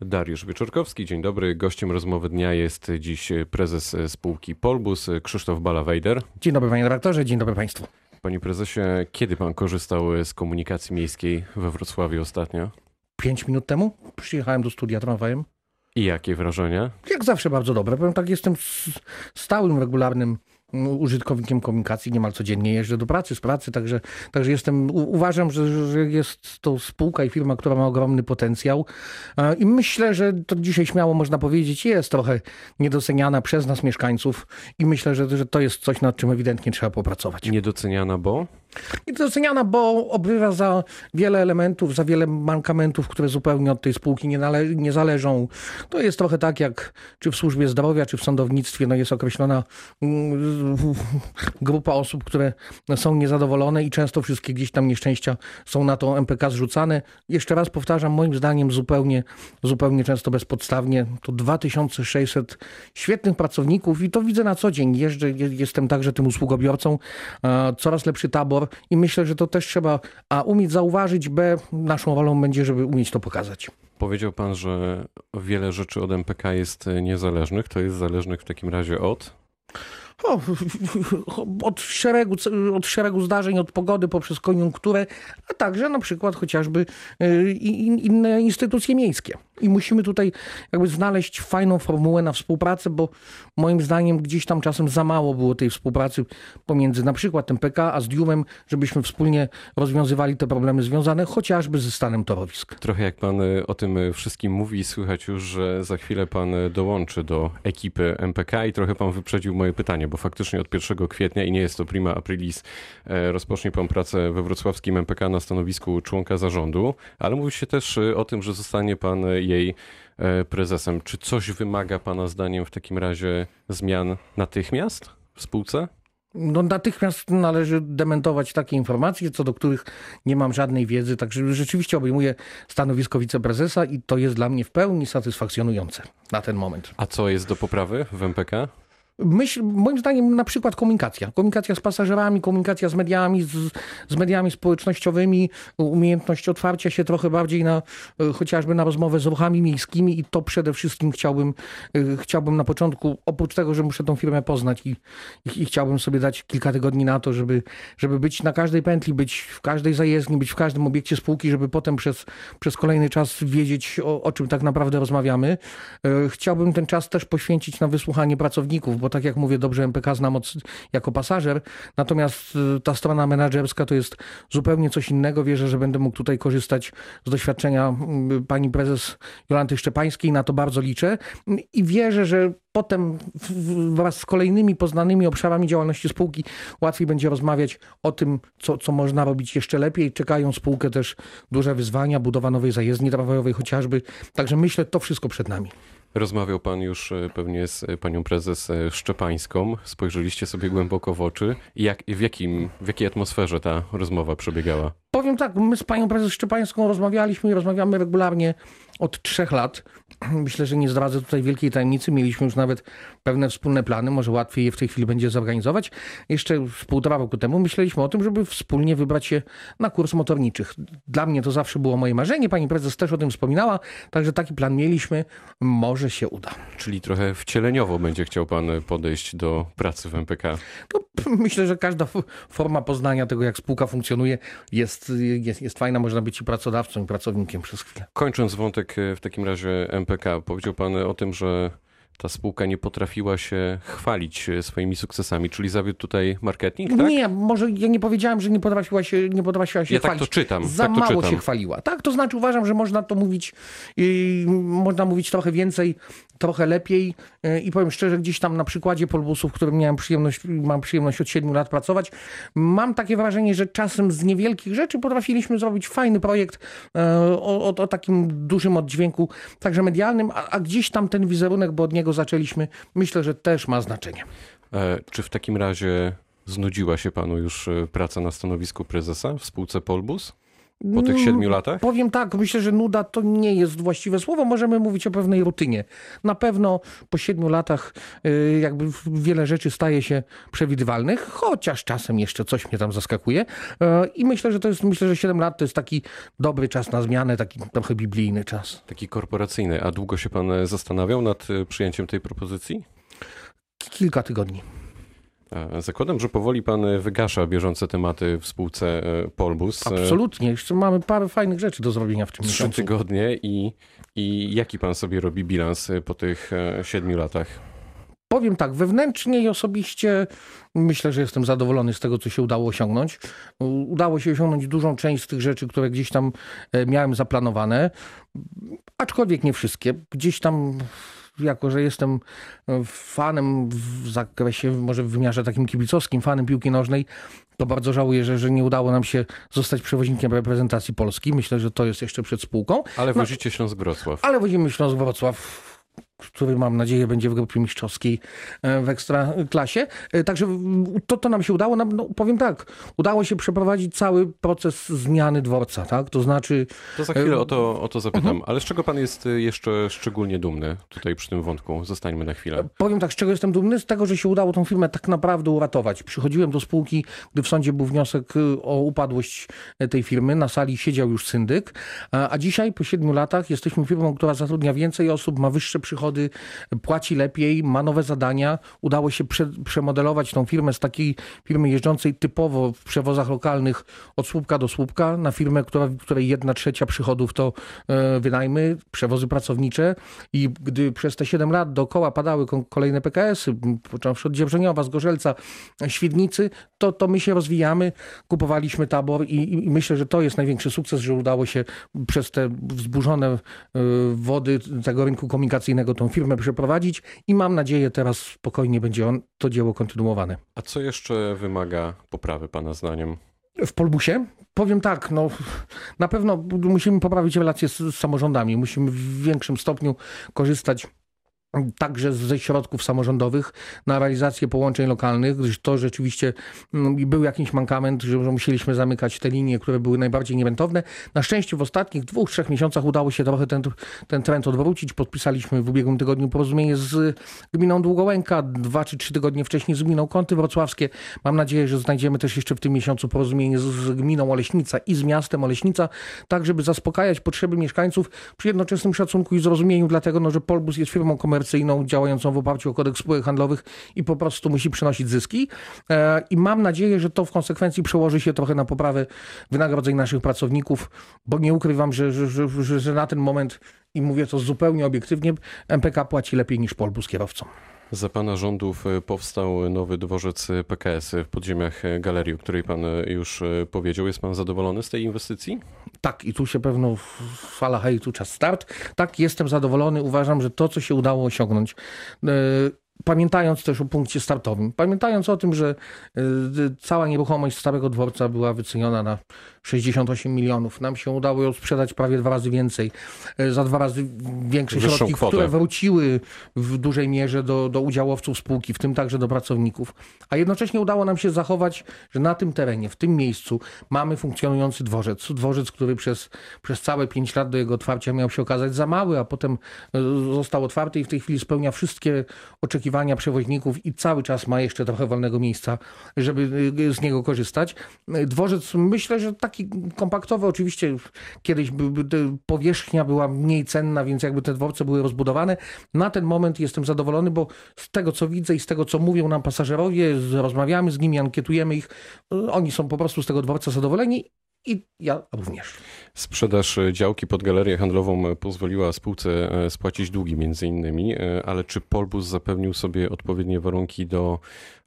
Dariusz Wieczorkowski, dzień dobry. Gościem rozmowy dnia jest dziś prezes spółki Polbus, Krzysztof Balawejder. Dzień dobry panie dyrektorze, dzień dobry państwu. Panie prezesie, kiedy pan korzystał z komunikacji miejskiej we Wrocławiu ostatnio? Pięć minut temu przyjechałem do studia tramwajem. I jakie wrażenia? Jak zawsze bardzo dobre. Powiem tak, jestem stałym, regularnym użytkownikiem komunikacji, niemal codziennie jeżdżę do pracy, z pracy, także, także jestem, uważam, że, że jest to spółka i firma, która ma ogromny potencjał i myślę, że to dzisiaj śmiało można powiedzieć, jest trochę niedoceniana przez nas mieszkańców i myślę, że, że to jest coś, nad czym ewidentnie trzeba popracować. Niedoceniana, bo? Niedoceniana, bo obrywa za wiele elementów, za wiele mankamentów, które zupełnie od tej spółki nie, nale- nie zależą. To jest trochę tak, jak czy w służbie zdrowia, czy w sądownictwie, no jest określona mm, grupa osób, które są niezadowolone i często wszystkie gdzieś tam nieszczęścia są na to MPK zrzucane. Jeszcze raz powtarzam, moim zdaniem zupełnie, zupełnie często bezpodstawnie. To 2600 świetnych pracowników i to widzę na co dzień. Jeżdżę, jestem także tym usługobiorcą. Coraz lepszy tabor i myślę, że to też trzeba A umieć zauważyć, B naszą rolą będzie, żeby umieć to pokazać. Powiedział pan, że wiele rzeczy od MPK jest niezależnych. To jest zależnych w takim razie od? O, od, szeregu, od szeregu zdarzeń, od pogody poprzez koniunkturę, a także na przykład chociażby y, inne instytucje miejskie. I musimy tutaj jakby znaleźć fajną formułę na współpracę, bo moim zdaniem gdzieś tam czasem za mało było tej współpracy pomiędzy na przykład MPK a Zdiumem, żebyśmy wspólnie rozwiązywali te problemy związane chociażby ze stanem torowisk. Trochę jak pan y, o tym wszystkim mówi, słychać już, że za chwilę pan dołączy do ekipy MPK i trochę pan wyprzedził moje pytanie, bo faktycznie od 1 kwietnia i nie jest to prima aprilis, e, rozpocznie pan pracę we wrocławskim MPK na stanowisku członka zarządu, ale mówi się też y, o tym, że zostanie pan jej e, prezesem. Czy coś wymaga Pana zdaniem w takim razie zmian natychmiast w spółce? No, natychmiast należy dementować takie informacje, co do których nie mam żadnej wiedzy. Także rzeczywiście obejmuję stanowisko wiceprezesa i to jest dla mnie w pełni satysfakcjonujące na ten moment. A co jest do poprawy w MPK? Myśl, moim zdaniem na przykład komunikacja. Komunikacja z pasażerami, komunikacja z mediami, z, z, mediami społecznościowymi, umiejętność otwarcia się trochę bardziej na e, chociażby na rozmowę z ruchami miejskimi i to przede wszystkim chciałbym, e, chciałbym na początku, oprócz tego, że muszę tą firmę poznać i, i, i chciałbym sobie dać kilka tygodni na to, żeby, żeby być na każdej pętli, być w każdej zajezdni, być w każdym obiekcie spółki, żeby potem przez, przez kolejny czas wiedzieć, o, o czym tak naprawdę rozmawiamy. E, chciałbym ten czas też poświęcić na wysłuchanie pracowników, bo bo tak jak mówię, dobrze MPK znam od, jako pasażer, natomiast y, ta strona menedżerska to jest zupełnie coś innego. Wierzę, że będę mógł tutaj korzystać z doświadczenia y, pani prezes Jolanty Szczepańskiej, na to bardzo liczę i wierzę, że potem wraz z kolejnymi poznanymi obszarami działalności spółki łatwiej będzie rozmawiać o tym, co, co można robić jeszcze lepiej. Czekają spółkę też duże wyzwania, budowa nowej zajezdni tramwajowej chociażby. Także myślę, to wszystko przed nami. Rozmawiał pan już e, pewnie z e, panią prezes e, Szczepańską. Spojrzeliście sobie głęboko w oczy. Jak, w, jakim, w jakiej atmosferze ta rozmowa przebiegała? Powiem tak, my z panią prezes Szczepańską rozmawialiśmy i rozmawiamy regularnie od trzech lat. Myślę, że nie zdradzę tutaj wielkiej tajemnicy. Mieliśmy już nawet pewne wspólne plany, może łatwiej je w tej chwili będzie zorganizować. Jeszcze z półtora roku temu myśleliśmy o tym, żeby wspólnie wybrać się na kurs motorniczych. Dla mnie to zawsze było moje marzenie, pani prezes też o tym wspominała, także taki plan mieliśmy. Może się uda. Czyli trochę wcieleniowo będzie chciał pan podejść do pracy w MPK. No, myślę, że każda forma poznania tego, jak spółka funkcjonuje, jest, jest, jest fajna. Można być i pracodawcą, i pracownikiem przez chwilę. Kończąc wątek e, w takim razie MPK, powiedział pan o tym, że ta spółka nie potrafiła się chwalić e, swoimi sukcesami, czyli zawiódł tutaj marketing, tak? Nie, może ja nie powiedziałem, że nie potrafiła się, nie potrafiła się ja chwalić. tak to czytam. Za tak to mało czytam. się chwaliła. Tak, to znaczy uważam, że można to mówić, yy, można mówić trochę więcej, trochę lepiej yy, i powiem szczerze, gdzieś tam na przykładzie Polbusów, w którym miałem przyjemność, mam przyjemność od 7 lat pracować, mam takie wrażenie, że czasem z niewielkich rzeczy potrafiliśmy zrobić fajny projekt yy, o, o, o, takim dużym oddźwięku, także medialnym, a, a gdzieś tam ten wizerunek, bo od niego zaczęliśmy, myślę, że też ma znaczenie. E, czy w takim razie znudziła się panu już e, praca na stanowisku prezesa w spółce Polbus? Po tych siedmiu latach? Powiem tak, myślę, że nuda to nie jest właściwe słowo. Możemy mówić o pewnej rutynie. Na pewno po siedmiu latach y, jakby wiele rzeczy staje się przewidywalnych, chociaż czasem jeszcze coś mnie tam zaskakuje. E, I myślę, że to jest, myślę, że 7 lat to jest taki dobry czas na zmianę, taki trochę biblijny czas. Taki korporacyjny. A długo się pan zastanawiał nad y, przyjęciem tej propozycji? Kilka tygodni. E, zakładam, że powoli pan wygasza bieżące tematy w spółce e, Polbus. E, Absolutnie. Jeszcze mamy parę fajnych rzeczy do zrobienia w tym Trzy miesiącu. tygodnie i, i jaki pan sobie robi bilans po tych siedmiu latach? Powiem tak, wewnętrznie i osobiście myślę, że jestem zadowolony z tego, co się udało osiągnąć. Udało się osiągnąć dużą część z tych rzeczy, które gdzieś tam miałem zaplanowane, aczkolwiek nie wszystkie. Gdzieś tam jako że jestem fanem w zakresie, może w wymiarze takim kibicowskim, fanem piłki nożnej, to bardzo żałuję, że, że nie udało nam się zostać przewoźnikiem reprezentacji Polski. Myślę, że to jest jeszcze przed spółką. Ale wozicie no, Śląsk-Wrocław. Ale wozimy Śląsk-Wrocław który mam nadzieję będzie w grupie mistrzowskiej e, w ekstraklasie. E, także to, to nam się udało. No, powiem tak, udało się przeprowadzić cały proces zmiany dworca, tak? To znaczy... To za chwilę o to, o to zapytam. Mhm. Ale z czego pan jest jeszcze szczególnie dumny tutaj przy tym wątku? Zostańmy na chwilę. Powiem tak, z czego jestem dumny? Z tego, że się udało tą firmę tak naprawdę uratować. Przychodziłem do spółki, gdy w sądzie był wniosek o upadłość tej firmy. Na sali siedział już syndyk, a dzisiaj po siedmiu latach jesteśmy firmą, która zatrudnia więcej osób, ma wyższe przychody płaci lepiej, ma nowe zadania. Udało się prze, przemodelować tą firmę z takiej firmy jeżdżącej typowo w przewozach lokalnych od słupka do słupka na firmę, która, której jedna trzecia przychodów to e, wynajmy, przewozy pracownicze i gdy przez te 7 lat dookoła padały kolejne PKS-y, począwszy od Dzierżoniowa, Zgorzelca, Świdnicy, to, to my się rozwijamy, kupowaliśmy tabor i, i myślę, że to jest największy sukces, że udało się przez te wzburzone e, wody tego rynku komunikacyjnego tą firmę przeprowadzić i mam nadzieję teraz spokojnie będzie on, to dzieło kontynuowane. A co jeszcze wymaga poprawy Pana zdaniem? W Polbusie? Powiem tak, no, na pewno musimy poprawić relacje z, z samorządami. Musimy w większym stopniu korzystać także ze środków samorządowych na realizację połączeń lokalnych, gdyż to rzeczywiście mm, był jakiś mankament, że, musieliśmy zamykać te linie, które były najbardziej nierentowne. Na szczęście w ostatnich dwóch, trzech miesiącach udało się trochę ten, ten trend odwrócić. Podpisaliśmy w ubiegłym tygodniu porozumienie z gminą Długołęka, dwa czy trzy tygodnie wcześniej z gminą Kąty Wrocławskie. Mam nadzieję, że znajdziemy też jeszcze w tym miesiącu porozumienie z, gminą Oleśnica i z miastem Oleśnica, tak żeby zaspokajać potrzeby mieszkańców przy jednoczesnym szacunku i zrozumieniu, dlatego no, że Polbus jest firmą komercyjną, komercyjną działającą w oparciu o kodeks spółek handlowych i po prostu musi przynosić zyski. E, I mam nadzieję, że to w konsekwencji przełoży się trochę na poprawę wynagrodzeń naszych pracowników, bo nie ukrywam, że, że, że, że na ten moment, i mówię to zupełnie obiektywnie, MPK płaci lepiej niż Polbus kierowcom. Za pana rządów e, powstał nowy dworzec PKS w podziemiach galerii, o której pan już e, powiedział. Jest pan zadowolony z tej inwestycji? Tak, i tu się pewno fala hejtu czas start. Tak, jestem zadowolony. Uważam, że to, co się udało osiągnąć, e, pamiętając też o punkcie startowym, pamiętając o tym, że cała nieruchomość Starego Dworca była wyceniona na 68 milionów. Nam się udało ją sprzedać prawie dwa razy więcej, e, za dwa razy większe Wyższą środki, kwotę. które wróciły w dużej mierze do, do udziałowców spółki, w tym także do pracowników. A jednocześnie udało nam się zachować, że na tym terenie, w tym miejscu mamy funkcjonujący dworzec. Dworzec, który przez, przez całe pięć lat do jego otwarcia miał się okazać za mały, a potem e, został otwarty i w tej chwili spełnia wszystkie oczekiwania przewoźników i cały czas ma jeszcze trochę wolnego miejsca, żeby e, z niego korzystać. Dworzec myślę, że taki taki kompaktowy. Oczywiście kiedyś powierzchnia była mniej cenna, więc jakby te dworce były rozbudowane. Na ten moment jestem zadowolony, bo z tego co widzę i z tego co mówią nam pasażerowie, rozmawiamy z nimi, ankietujemy ich, oni są po prostu z tego dworca zadowoleni i ja również. Sprzedaż działki pod galerię handlową pozwoliła spółce e, spłacić długi między innymi, e, ale czy Polbus zapewnił sobie odpowiednie warunki do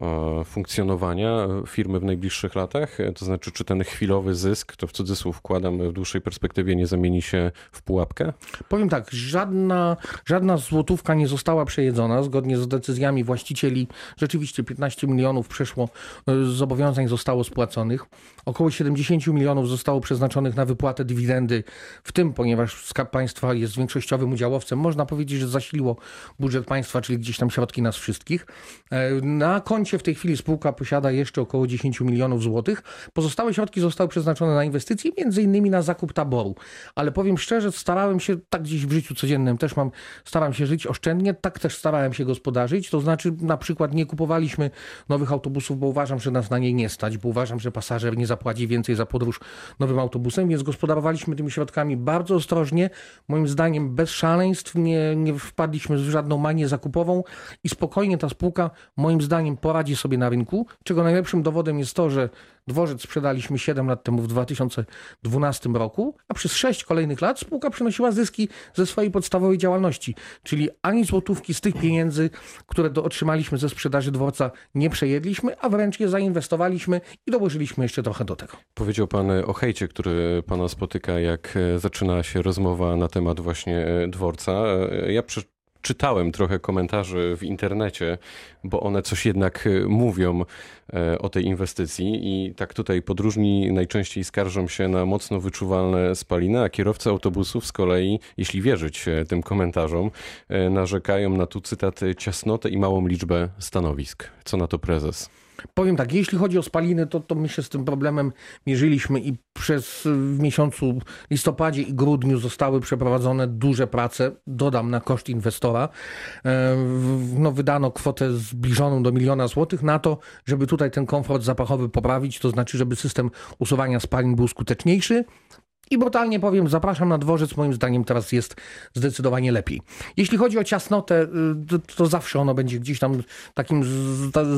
e, funkcjonowania firmy w najbliższych latach? To znaczy, czy ten chwilowy zysk, to w cudzysłów wkładam w dłuższej perspektywie, nie zamieni się w pułapkę? Powiem tak, żadna, żadna złotówka nie została przejedzona. Zgodnie z decyzjami właścicieli rzeczywiście 15 milionów przeszło, zobowiązań zostało spłaconych. Około 70 milionów milionów zostało przeznaczonych na wypłatę dywidendy, w tym, ponieważ Skarb Państwa jest większościowym udziałowcem, można powiedzieć, że zasiliło budżet państwa, czyli gdzieś tam środki nas wszystkich. E, na koncie w tej chwili spółka posiada jeszcze około 10 milionów złotych. Pozostałe środki zostały przeznaczone na inwestycje, między innymi na zakup taboru. Ale powiem szczerze, starałem się, tak gdzieś w życiu codziennym też mam, staram się żyć oszczędnie, tak też starałem się gospodarzyć. To znaczy na przykład nie kupowaliśmy nowych autobusów, bo uważam, że nas na nie nie stać, bo uważam, że pasażer nie zapłaci więcej za podróż nowym autobusem, więc gospodarowaliśmy tymi środkami bardzo ostrożnie. Moim zdaniem bez szaleństw, nie, nie wpadliśmy w żadną manię zakupową i spokojnie ta spółka moim zdaniem poradzi sobie na rynku, czego najlepszym dowodem jest to, że dworzec sprzedaliśmy 7 lat temu w 2012 roku, a przez 6 kolejnych lat spółka przynosiła zyski ze swojej podstawowej działalności, czyli ani złotówki z tych pieniędzy, które do, otrzymaliśmy ze sprzedaży dworca nie przejedliśmy, a wręcz je zainwestowaliśmy i dołożyliśmy jeszcze trochę do tego. Powiedział pan o hejcie, który pana spotyka, jak e, zaczyna się rozmowa na temat właśnie e, dworca. E, ja czytałem trochę komentarzy w internecie, bo one coś jednak mówią o tej inwestycji i tak tutaj podróżni najczęściej skarżą się na mocno wyczuwalne spaliny, a kierowcy autobusów z kolei, jeśli wierzyć tym komentarzom, narzekają na tu cytat ciasnotę i małą liczbę stanowisk. Co na to prezes? Powiem tak, jeśli chodzi o spaliny, to, to my się z tym problemem mierzyliśmy i przez w miesiącu listopadzie i grudniu zostały przeprowadzone duże prace, dodam na koszt inwestora. E, no, wydano kwotę zbliżoną do miliona złotych na to, żeby tutaj ten komfort zapachowy poprawić, to znaczy, żeby system usuwania spalin był skuteczniejszy. I brutalnie powiem, zapraszam na dworzec, moim zdaniem teraz jest zdecydowanie lepiej. Jeśli chodzi o ciasnotę, y, to, to zawsze ono będzie gdzieś tam takim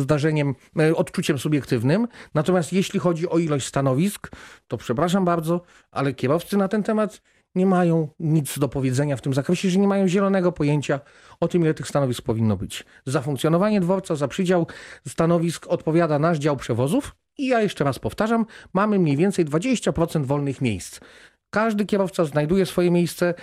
zdarzeniem, y, odczuciem subiektywnym. Natomiast jeśli chodzi o ilość stanowisk, to przepraszam bardzo, ale kierowcy na ten temat nie mają nic do powiedzenia w tym zakresie, że nie mają zielonego pojęcia o tym, ile tych stanowisk powinno być. Za funkcjonowanie dworca, za przydział stanowisk odpowiada nasz dział przewozów, i ja jeszcze raz powtarzam, mamy mniej więcej 20% wolnych miejsc. Każdy kierowca znajduje swoje miejsce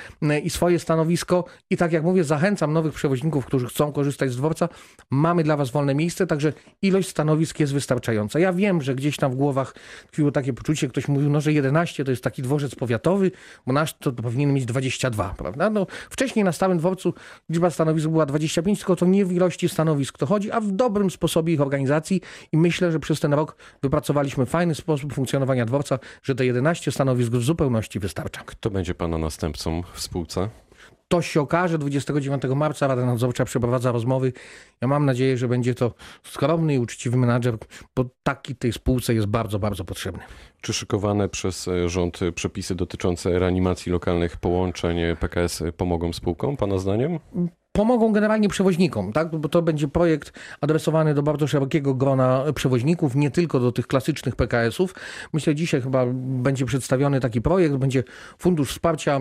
i swoje stanowisko i tak jak mówię, zachęcam nowych przewoźników, którzy chcą korzystać z dworca. Mamy dla was wolne miejsce, także ilość stanowisk jest wystarczająca. Ja wiem, że gdzieś tam w głowach tkwiło takie poczucie, ktoś mówił, no że 11 to jest taki dworzec powiatowy, bo nasz to powinien mieć 22, prawda? No, wcześniej na stałym dworcu liczba stanowisk była 25, tylko to nie w ilości stanowisk to chodzi, a w dobrym sposobie ich organizacji i myślę, że przez ten rok wypracowaliśmy fajny sposób funkcjonowania dworca, że te 11 stanowisk w zupełności wystarcza. Kto będzie pana następcą w spółce? To się okaże 29 marca. Rada Nadzorcza przeprowadza rozmowy. Ja mam nadzieję, że będzie to skromny i uczciwy menadżer, bo taki tej spółce jest bardzo, bardzo potrzebny. Czy szykowane przez e, rząd przepisy dotyczące reanimacji lokalnych połączeń PKS pomogą spółkom, Pana zdaniem? Pomogą generalnie przewoźnikom, tak? bo to będzie projekt adresowany do bardzo szerokiego grona przewoźników, nie tylko do tych klasycznych PKS-ów. Myślę, dzisiaj chyba będzie przedstawiony taki projekt, będzie Fundusz Wsparcia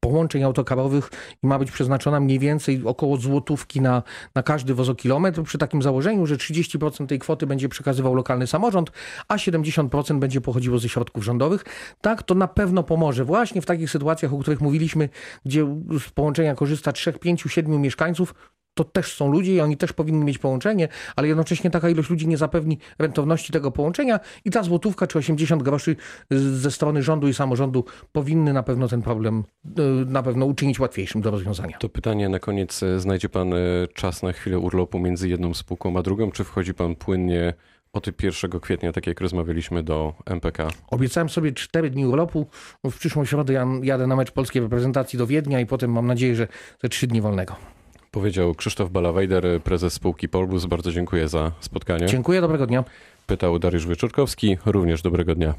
Połączeń Autokarowych i ma być przeznaczona mniej więcej około złotówki na, na każdy wozokilometr, przy takim założeniu, że 30% tej kwoty będzie przekazywał lokalny samorząd, a 70% będzie pochodziło ze środków rządowych. Tak, to na pewno pomoże właśnie w takich sytuacjach, o których mówiliśmy, gdzie z połączenia korzysta 3, 5, 7 mieszkańców, to też są ludzie i oni też powinni mieć połączenie, ale jednocześnie taka ilość ludzi nie zapewni rentowności tego połączenia i ta złotówka czy 80 groszy ze strony rządu i samorządu powinny na pewno ten problem y, na pewno uczynić łatwiejszym do rozwiązania. To pytanie na koniec. Znajdzie pan y, czas na chwilę urlopu między jedną spółką a drugą, czy wchodzi pan płynnie od 1 kwietnia, tak jak rozmawialiśmy do MPK? Obiecałem sobie 4 dni urlopu. W przyszłą środę jadę na mecz polskiej reprezentacji do Wiednia i potem mam nadzieję, że te 3 dni wolnego. Powiedział Krzysztof Balawejder, prezes spółki Polbus. Bardzo dziękuję za spotkanie. Dziękuję, dobrego dnia. Pytał Dariusz Wieczorkowski, również dobrego dnia.